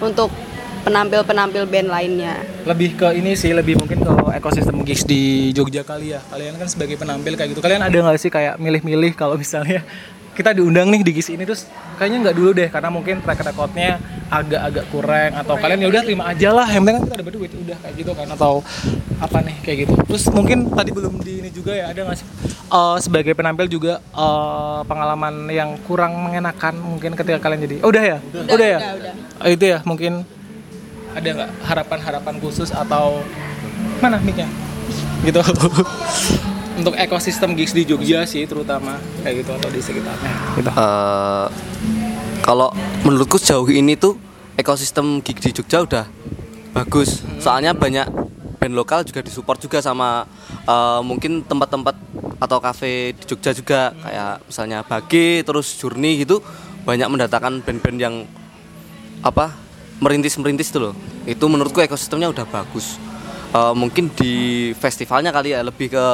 untuk penampil penampil band lainnya. Lebih ke ini sih lebih mungkin ke ekosistem gigs di Jogja kali ya. Kalian kan sebagai penampil kayak gitu. Kalian ada nggak sih kayak milih-milih kalau misalnya kita diundang nih di GIS ini terus kayaknya nggak dulu deh karena mungkin track recordnya agak-agak kurang atau kalian ya udah terima aja lah yang penting kan kita dapat duit udah kayak gitu kan atau apa nih kayak gitu. Terus mungkin tadi belum di ini juga ya ada nggak sih? Eh, sebagai penampil juga eh, pengalaman yang kurang mengenakan mungkin ketika kalian jadi oh, udah. Ya? Udah, ya Oh, itu ya mungkin ada nggak harapan-harapan khusus atau mana mic-nya? Gitu untuk ekosistem gigs di Jogja sih terutama kayak gitu atau di sekitarnya gitu. Eh, kalau menurutku sejauh ini tuh ekosistem gig di Jogja udah bagus. Soalnya banyak band lokal juga disupport juga sama eh, mungkin tempat-tempat atau kafe di Jogja juga kayak misalnya Bagi terus Journey gitu banyak mendatangkan band-band yang apa merintis-merintis tuh loh. Itu menurutku ekosistemnya udah bagus. Eh, mungkin di festivalnya kali ya lebih ke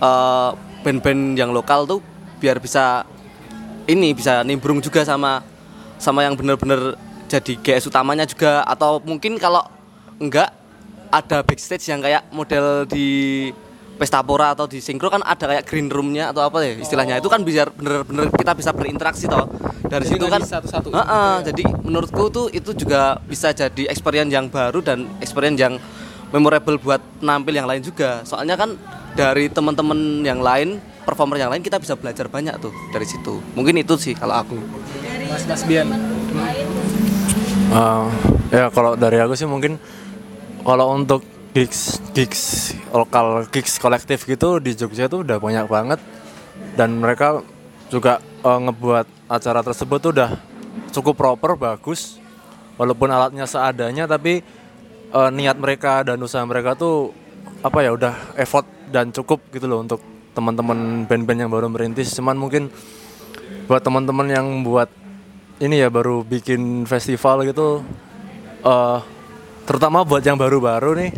eh, band-band yang lokal tuh biar bisa ini bisa nimbrung juga sama sama yang bener-bener jadi GS utamanya juga. Atau mungkin kalau enggak ada backstage yang kayak model di Pestapora atau di Sinkro kan ada kayak green roomnya atau apa ya istilahnya. Itu kan biar bener-bener kita bisa berinteraksi toh. Dari Jadi situ kan satu-satu. Heeh, gitu ya. jadi menurutku tuh itu juga bisa jadi experience yang baru dan experience yang memorable buat penampil yang lain juga. Soalnya kan dari teman-teman yang lain performer yang lain kita bisa belajar banyak tuh dari situ. Mungkin itu sih kalau aku. Mas Mas Bian Eh, ya kalau dari aku sih mungkin kalau untuk gigs gigs lokal gigs kolektif gitu di Jogja tuh udah banyak banget. Dan mereka juga eh, ngebuat acara tersebut tuh udah cukup proper bagus. Walaupun alatnya seadanya tapi eh, niat mereka dan usaha mereka tuh apa ya udah effort dan cukup gitu loh untuk teman-teman band-band yang baru merintis. Cuman mungkin buat teman-teman yang buat ini ya baru bikin festival gitu eh terutama buat yang baru-baru nih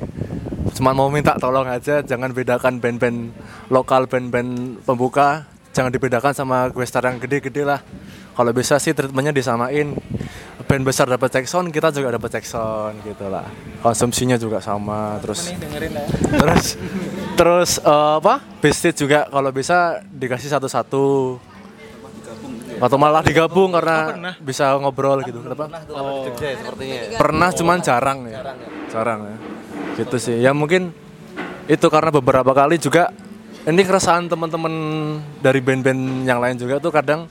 cuma mau minta tolong aja jangan bedakan band-band lokal band-band pembuka jangan dibedakan sama gue yang gede-gede lah. Kalau bisa sih treatmentnya disamain band besar dapat check sound kita juga dapat check sound gitu lah. Konsumsinya juga sama terus dengerin ya. terus terus eh, apa? Bisnis juga kalau bisa dikasih satu-satu. Atau malah digabung karena bisa ngobrol gitu. Kenapa? oh. sepertinya pernah cuman jarang ya. Jarang ya. Gitu sih. Ya mungkin itu karena beberapa kali juga ini keresahan teman-teman dari band-band yang lain juga tuh kadang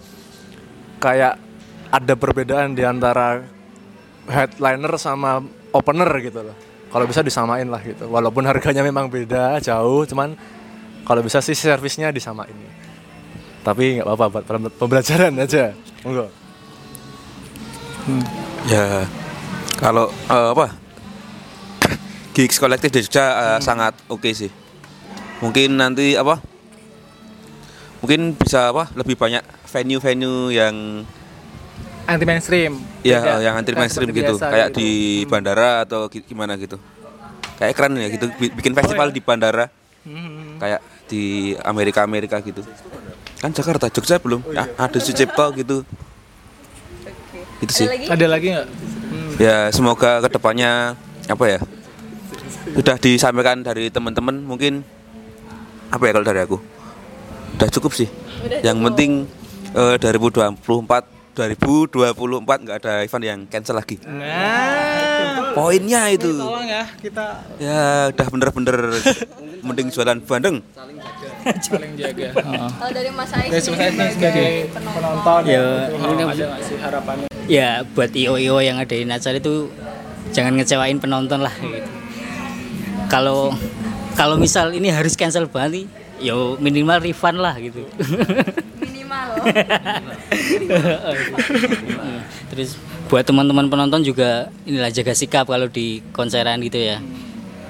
kayak ada perbedaan di antara headliner sama opener gitu loh. Kalau bisa disamain lah gitu. Walaupun harganya memang beda jauh cuman kalau bisa sih servisnya disamain. Tapi nggak apa-apa buat pem- pembelajaran aja. Monggo. Ya, kalau eh, apa? Gigs kolektif di Jogja eh, sangat oke sih. Mungkin nanti apa? Mungkin bisa apa? Lebih banyak venue-venue yang anti mainstream ya Beda. yang anti mainstream gitu, biasa kayak gitu. di bandara atau gi- gimana gitu. Kayak keren ya gitu, bi- bikin festival di bandara. Hmm. Kayak di Amerika Amerika gitu. Kan Jakarta, Jogja belum. Ah, ada Sucipto gitu. Itu sih. ada lagi nggak Hmm. Ya semoga ke depannya apa ya sudah disampaikan dari teman-teman mungkin apa ya kalau dari aku udah cukup sih. Yang penting eh, 2024 2024 nggak ada event yang cancel lagi. nah Poinnya itu. tolong ya kita Ya udah bener-bener mending jualan bandeng. saling jaga Heeh. Kalau dari Mas Ais Dari sebagai penonton Ya, gitu. ini- ada nggak sih harapannya ya buat io io yang ada di acara itu jangan ngecewain penonton lah gitu kalau kalau misal ini harus cancel banget nih, yo minimal refund lah gitu. Minimal. Terus buat teman-teman penonton juga inilah jaga sikap kalau di konseran gitu ya.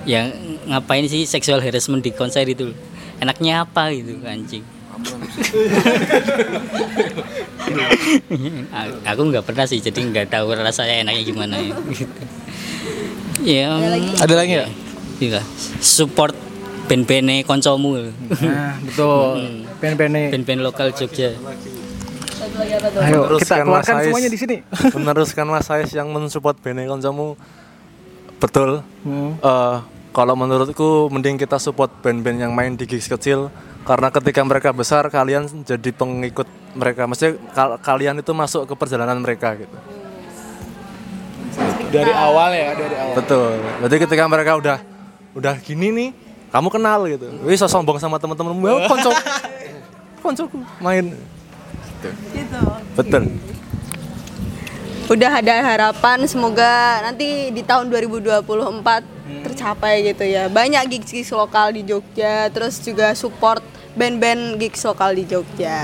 Yang ngapain sih sexual harassment di konser itu? Enaknya apa gitu anjing? Aku nggak pernah sih jadi nggak tahu rasanya enaknya gimana ya. Ya ada lagi nggak? Iya. Support band-bandnya koncomu. Nah betul. Pen-pennya band-band lokal Jogja. Ayo kita Mas keluarkan Ais. semuanya di sini. Meneruskan Mas Ais yang mensupport Bene Koncomu. Betul. Hmm. Eh, kalau menurutku mending kita support band-band yang main di gigs kecil. Karena ketika mereka besar kalian jadi pengikut mereka. Maksudnya kal- kalian itu masuk ke perjalanan mereka gitu. Dari awal ya, dari awal. betul. Berarti ketika mereka udah udah gini nih kamu kenal gitu. Wih so sombong sama teman-temanmu ya konco. Koncoku main. Gitu. betul. Udah ada harapan semoga nanti di tahun 2024 tercapai gitu ya. Banyak gigs-gigs lokal di Jogja, terus juga support band-band gigs lokal di Jogja.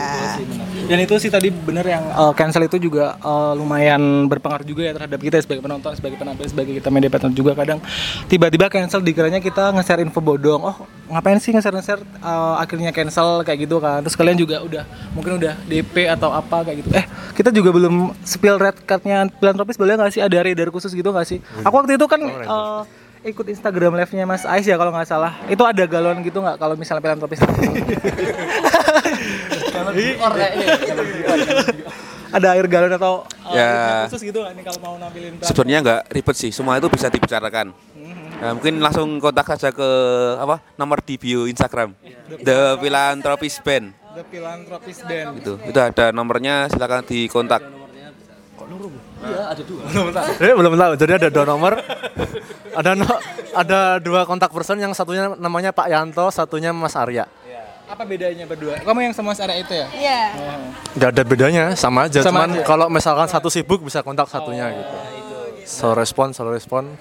Dan itu sih tadi bener yang uh, cancel itu juga uh, lumayan berpengaruh juga ya terhadap kita sebagai penonton, sebagai penampil, sebagai kita media partner juga kadang tiba-tiba cancel dikiranya kita nge-share info bodong. Oh, ngapain sih nge-share nge-share uh, akhirnya cancel kayak gitu kan. Terus kalian juga udah mungkin udah DP atau apa kayak gitu. Eh, kita juga belum spill red cardnya Philanthropis boleh nggak sih ada radar khusus gitu nggak sih? Aku waktu itu kan uh, ikut Instagram live-nya Mas Ais ya kalau nggak salah. Itu ada galon gitu nggak kalau misalnya Philanthropis? ada air galon atau Ya. khusus gitu nggak nih kalau mau nampilin? Sebenarnya nggak ribet sih, semua itu bisa dibicarakan. Nah, mungkin langsung kontak saja ke apa nomor di bio Instagram, The Philanthropist Band. The Philanthropist Band. Itu, itu ada nomornya, silakan dikontak. Eh, belum tahu. Jadi ada dua nomor. ada no- ada dua kontak person yang satunya namanya Pak Yanto, satunya Mas Arya. Apa bedanya berdua? Kamu yang sama Mas Arya itu ya? Iya. Gak ada bedanya, sama aja. Sama Cuman aja. kalau misalkan satu sibuk bisa kontak satunya gitu. So respon, so respon.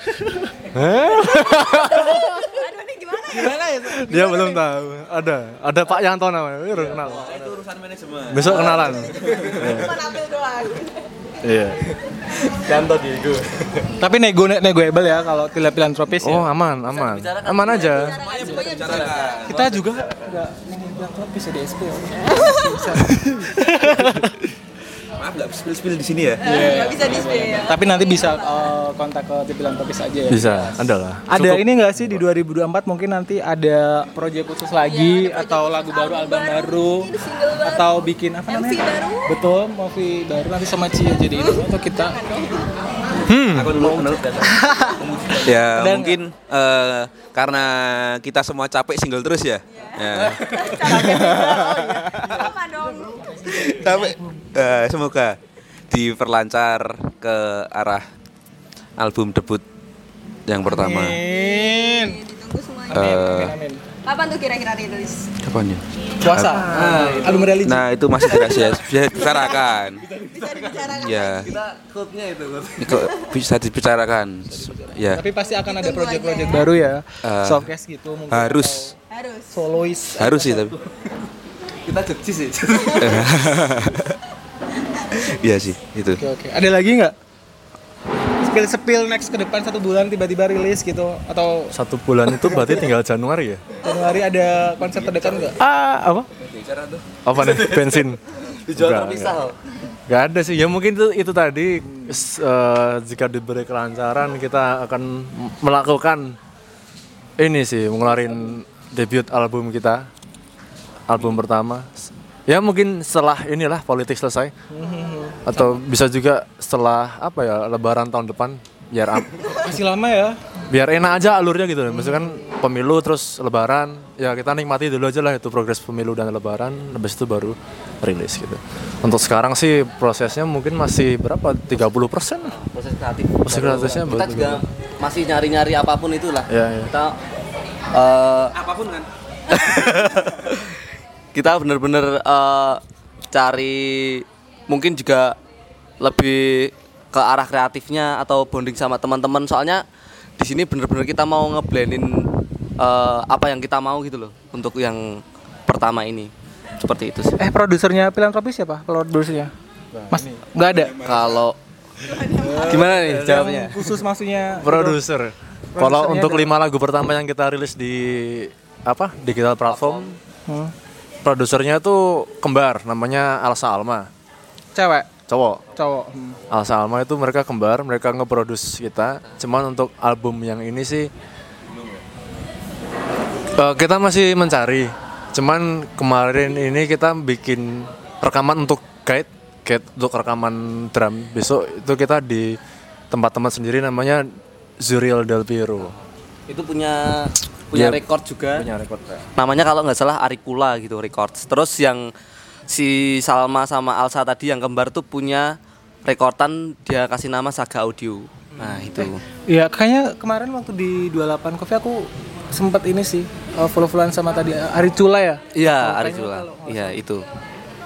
Gimana ya? Dia belum tahu. Ada, ada Pak Yanto namanya. Udah kenal. Itu urusan manajemen. Besok kenalan. Iya. Yanto Diego. Tapi nego negoable ya kalau tidak filantropis ya. Oh aman, aman, aman aja. Kita juga enggak filantropis ya di SP. Maaf nggak spill spill di sini ya. Nggak bisa di ya. Tapi nanti bisa uh, kontak ke filantropis aja ya. Bisa, ada lah. Ada ini nggak sih di 2024 mungkin nanti ada proyek khusus lagi atau lagu baru, album baru atau bikin apa namanya? Betul, movie baru nanti sama Cia jadi itu atau kita Aku dulu ya Dan- mungkin eh, karena kita semua capek single terus ya. Ya. Apa dong? Tapi eh, semoga diperlancar ke arah album debut yang pertama. Amin. Ditunggu semuanya. Eh, Amin. Kapan tuh kira-kira rilis? kapan ya? Puasa. album religi. Nah itu masih dirahasia, bisa dibicarakan. Bisa dibicarakan. Ya, Quote-nya itu. itu bisa dibicarakan. Ya, Tapi pasti akan ada proyek-proyek baru ya. Softcase gitu mungkin. harus Harus. Solois. harus sih tapi. Kita jogji sih. Iya sih itu. Oke oke. Ada lagi nggak? Spill spill next ke depan satu bulan tiba-tiba rilis gitu atau Satu bulan itu berarti tinggal Januari ya? Januari ada konser terdekat nggak? Ah, apa? Apa nih? Bensin. Dijual terpisah. enggak. Enggak ada sih. Ya mungkin itu itu tadi eh, jika diberi kelancaran kita akan melakukan ini sih mengeluarin debut album kita. Album pertama. Ya mungkin setelah inilah politik selesai. Atau bisa juga setelah apa ya lebaran tahun depan biar am- Masih lama ya. biar enak aja alurnya gitu loh. Maksudnya kan pemilu terus lebaran, ya kita nikmati dulu aja lah itu progres pemilu dan lebaran, habis itu baru rilis gitu. Untuk sekarang sih prosesnya mungkin masih berapa? 30 persen? Proses kreatif. Proses kreatifnya Kita juga masih nyari-nyari apa pun itulah. Iya, iya. Kita eh, Apa pun kan. kita bener-bener eh, cari mungkin juga lebih ke arah kreatifnya atau bonding sama teman-teman soalnya di sini bener-bener kita mau ngeblendin eh, apa yang kita mau gitu loh untuk yang pertama ini seperti itu sih Eh produsernya filantropis siapa? Produsernya? Mas nggak ada. kalau gimana nih jawabnya khusus maksudnya Produser. Kalau untuk ada. lima lagu pertama yang kita rilis di apa digital platform, Hmm. produsernya tuh kembar, namanya Alsa Alma, cewek, cowok. cowok. Hmm. Alsa Alma itu mereka kembar, mereka nge-produce kita. Cuman untuk album yang ini sih eh, kita masih mencari. Cuman kemarin ini kita bikin rekaman untuk guide, guide untuk rekaman drum. Besok itu kita di tempat teman sendiri namanya Zuriel Del Piero. itu punya punya record juga Punya record. namanya kalau nggak salah Arikula gitu records terus yang si Salma sama Alsa tadi yang kembar tuh punya rekordan dia kasih nama Saga Audio. Nah, itu. Iya, kayaknya kemarin waktu di 28 Coffee aku sempat ini sih uh, follow-followan sama tadi Ari Cula ya. Iya, Ari kayaknya Cula. kalau- Iya, itu.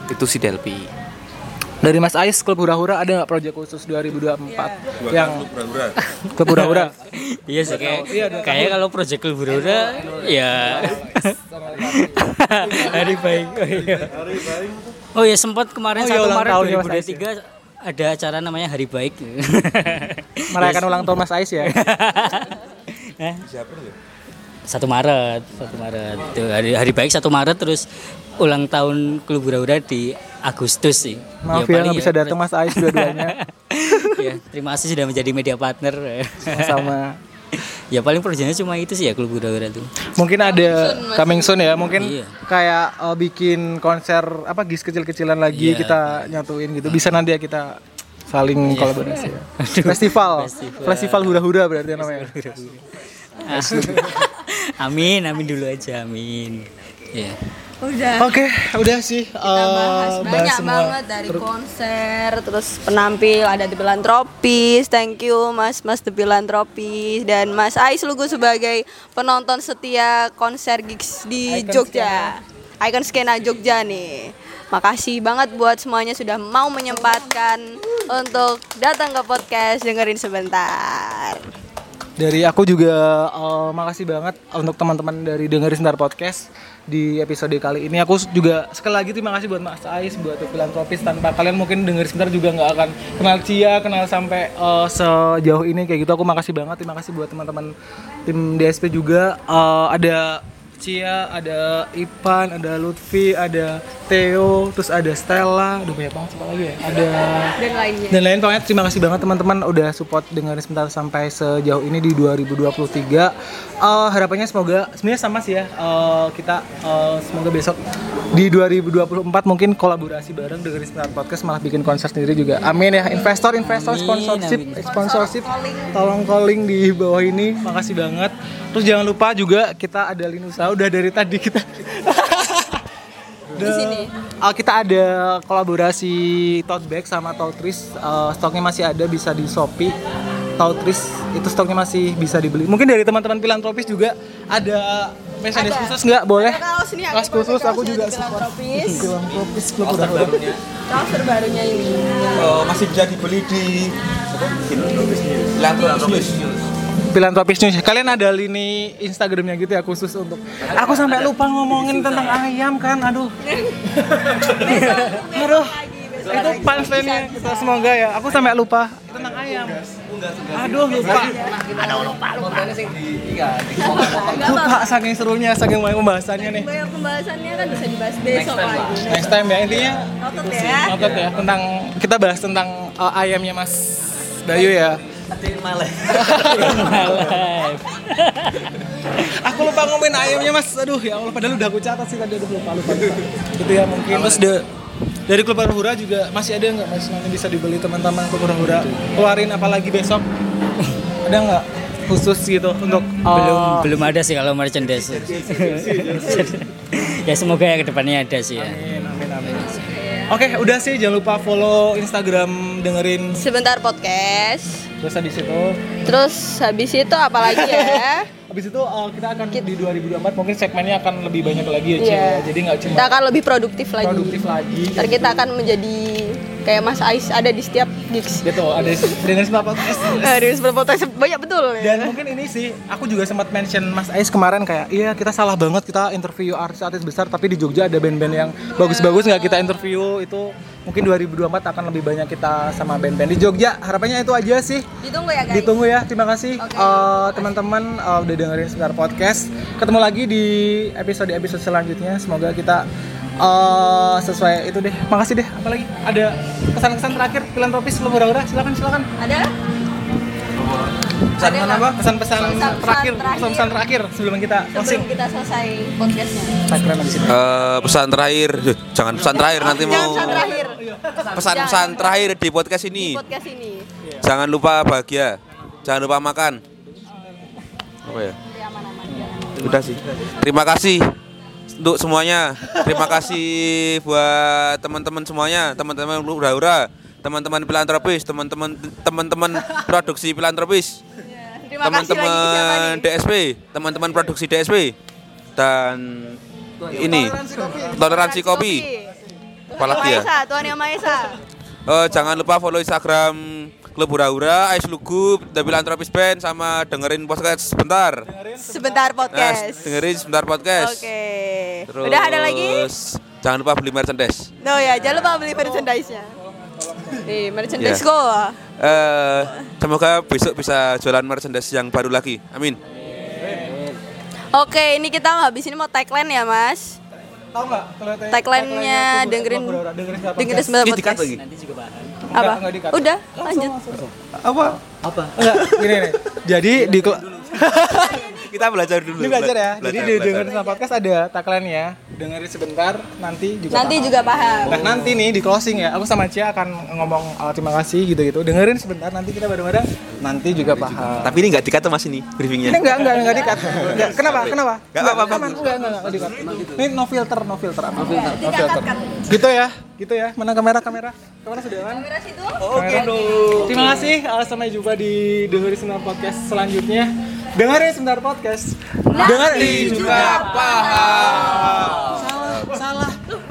Itu si Delpi. Dari Mas Ais klub hura-hura ada nggak proyek khusus 2024 yang klub hura-hura? Iya sih kayak Iya, dua kayak kalau proyek Liburura ya hari baik. Oh iya. Oh ya sempat kemarin Oh iya, satu Maret Mas 2023 ada acara namanya Hari Baik. Merayakan ulang tahun Mas Ais ya. Eh? Satu Maret, satu Maret. Tuh, hari, hari baik satu Maret terus ulang tahun klub Hura-Hura di Agustus sih. Maaf ya paling nggak bisa datang Mas Ais dua-duanya. ya, terima kasih sudah menjadi media partner. Sama. ya paling proyeknya cuma itu sih ya klub Hura-Hura tuh. Mungkin ada coming soon ya, mungkin Iya. kayak uh, bikin konser apa gis kecil-kecilan lagi Iya. kita nyatuin gitu. Bisa nanti ya kita saling Iya. kolaborasi ya. Festival. Festival. Festival hura-hura berarti namanya. amin, amin dulu aja, amin. Ya. Udah. Oke, udah sih. Kita bahas uh, banyak semua. banget dari konser, terus penampil ada The Philanthropist, thank you Mas Mas The Philanthropist dan Mas Ais Lugu sebagai penonton setia konser gigs di Icon Jogja. Icon Skena Jogja nih. Makasih banget buat semuanya sudah mau menyempatkan untuk datang ke podcast dengerin sebentar. Dari aku juga uh, makasih banget untuk teman-teman dari dengerin sebentar podcast di episode kali ini. Aku juga sekali lagi terima kasih buat Mas Ais, buat The Philanthropist. Tanpa kalian mungkin denger sebentar juga nggak akan kenal Cia, kenal sampai uh, sejauh ini kayak gitu. Aku makasih banget. Terima kasih buat teman-teman tim DSP juga. Uh, ada Cia, ada Ipan, ada Lutfi, ada Theo, terus ada Stella, udah banyak banget siapa lagi ya? Ada Dan lainnya. dan lain pokoknya terima kasih banget teman-teman udah support dengerin sebentar sampai sejauh ini di 2023 Eh, harapannya semoga sebenarnya sama sih ya eh, kita eh, semoga besok di 2024 mungkin kolaborasi bareng dengerin sebentar podcast malah bikin konser sendiri juga. Amin ya. Investor investor Amin, sponsorship amin. sponsorship. Tolong calling. Di bawah ini. Makasih banget. Terus jangan lupa juga kita ada Linusa udah dari tadi kita Di sini. Uh, kita ada kolaborasi tote bag sama Tautris. Uh, stoknya masih ada bisa di Shopee. Tautris itu stoknya masih bisa dibeli. Mungkin dari teman-teman filantropis juga ada merchandise Ada. khusus nggak boleh? Ada kaos nih, aku Kaos pakai khusus aku juga. Filantropis klub udah Kaos terbarunya ini. masih bisa dibeli di Filantropis Filantropis News. Kalian ada lini Instagramnya gitu ya khusus untuk. Aku sampai lupa ngomongin tentang ayam kan. Aduh. Aduh. Itu punchline-nya kita semoga ya. Aku sampai lupa tentang ayam. Aduh lupa. Lupa saking serunya, saking banyak pembahasannya nih. Banyak pembahasannya kan bisa dibahas besok lagi. Next time ya intinya Noted ya. noted ya tentang kita bahas tentang uh, ayamnya Mas Bayu ya. Aku lupa ngomongin ayamnya Mas. Aduh ya Allah padahal udah aku catat sih tadi aduh lupa lupa. lupa. Gitu ya mungkin terus de, dari klub hura juga masih ada nggak Mas nanti bisa dibeli teman-teman klub hura keluarin apalagi besok ada nggak khusus gitu untuk belum uh, belum ada sih kalau merchandise. ya semoga ya ke depannya ada sih ya. Amin, amin, amin. Oke, udah sih jangan lupa follow Instagram dengerin Sebentar podcast. Terus habis itu Terus habis itu apa lagi ya? habis itu uh, kita akan di 2024 mungkin segmennya akan lebih banyak lagi ya Cia. Iya. Jadi nggak cuma Kita akan lebih produktif lagi. produktif lagi. Ntar kita akan menjadi kayak Mas Ais ada di setiap gigs. gitu ada dengan semua podcast. Eh, di sebuah podcast banyak betul ya. Dan mungkin ini sih, aku juga sempat mention Mas Ais kemarin kayak, iya kita salah banget kita interview artis-artis besar, tapi di Jogja ada band-band yang bagus-bagus nggak kita interview itu mungkin 2024 akan lebih banyak kita sama band-band di Jogja. Harapannya itu aja sih. Ditunggu ya guys. Ditunggu ya, terima kasih uh, teman-teman uh, udah dengerin sebentar podcast. Ketemu lagi di episode-episode selanjutnya. Semoga kita uh, sesuai itu deh. Makasih deh. Apalagi ada pesan-pesan terakhir filantropis lu hura-hura. Silakan silakan. Ada? Pesan apa? Pesan-pesan Pesan-pesan terakhir, terakhir. pesan terakhir sebelum kita closing. Sebelum kita selesai podcastnya. Eh, pesan terakhir Duh, jangan pesan terakhir nanti Jangan mau pesan terakhir. pesan-pesan terakhir di podcast ini Di podcast ini. jangan lupa bahagia jangan lupa makan apa ya udah sih terima kasih untuk semuanya. Terima kasih buat teman-teman semuanya, teman-teman hura-hura, teman-teman filantropis, teman-teman teman-teman produksi filantropis, siapa teman-teman? DSP, teman-teman produksi DSP dan ini toleransi kopi. Apalagi ya? Tuan Yang Maesa. Eh, jangan lupa follow Instagram Klub Hura-Hura, Ais Lugu, The Philanthropist Band sama dengerin podcast sebentar. Sebentar Nah, podcast. dengerin sebentar podcast. Oke. Terus Udah ada lagi? Jangan lupa beli merchandise. No ya, jangan lupa beli merchandise-nya. Nih, merchandise Iya. go. Eh, semoga besok bisa jualan merchandise yang baru lagi. Amin. Oke, ini kita habis ini mau tagline ya, Mas. Tahu nggak? Tagline-nya dengerin dengerin sebentar podcast. sebentar Ini dikat podcast. lagi. Nanti juga paham. Apa? Enggak, enggak. Udah, lanjut. Apa? Apa? Enggak, gini nih. Jadi di Kita belajar dulu. ini belajar ya. Jadi Belajar, di belajar. dengerin sama podcast ada tagline-nya. Dengerin sebentar, nanti juga Nanti paham. juga paham. Nah nanti nih di closing ya, aku sama Cia akan ngomong uh, terima kasih gitu-gitu. Dengerin sebentar, nanti kita bareng-bareng. Nanti juga paham. Tapi ini nggak dikat mas ini briefingnya. Ini enggak, enggak, enggak dikat. Enggak. Kenapa? Kenapa? Enggak apa-apa. Enggak, enggak, enggak dikat. Ini no filter, no filter. No filter. No filter. Gitu ya, gitu ya. Mana kamera, kamera? Kamera sudah kan? Kamera situ. Oke Terima kasih. Uh, sampai jumpa di dengerin sebentar podcast selanjutnya. Dengerin sebentar podcast. Dengerin juga paham. Salah, salah.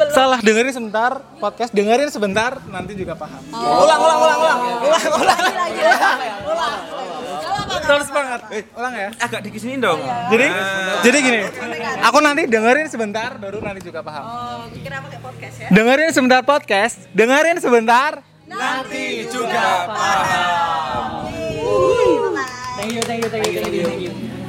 Salah dengerin sebentar podcast. Dengerin sebentar nanti juga paham. Ulang, ulang, ulang, ulang. Ulang, ulang. Terus banget. Ulang ya. Agak dikisinin dong. Jadi, jadi gini. Aku nanti dengerin sebentar, baru nanti juga paham. Oh, kira pakai podcast ya. Dengerin sebentar podcast. Dengerin sebentar. Thank you, thank you, thank you, thank you. Thank you.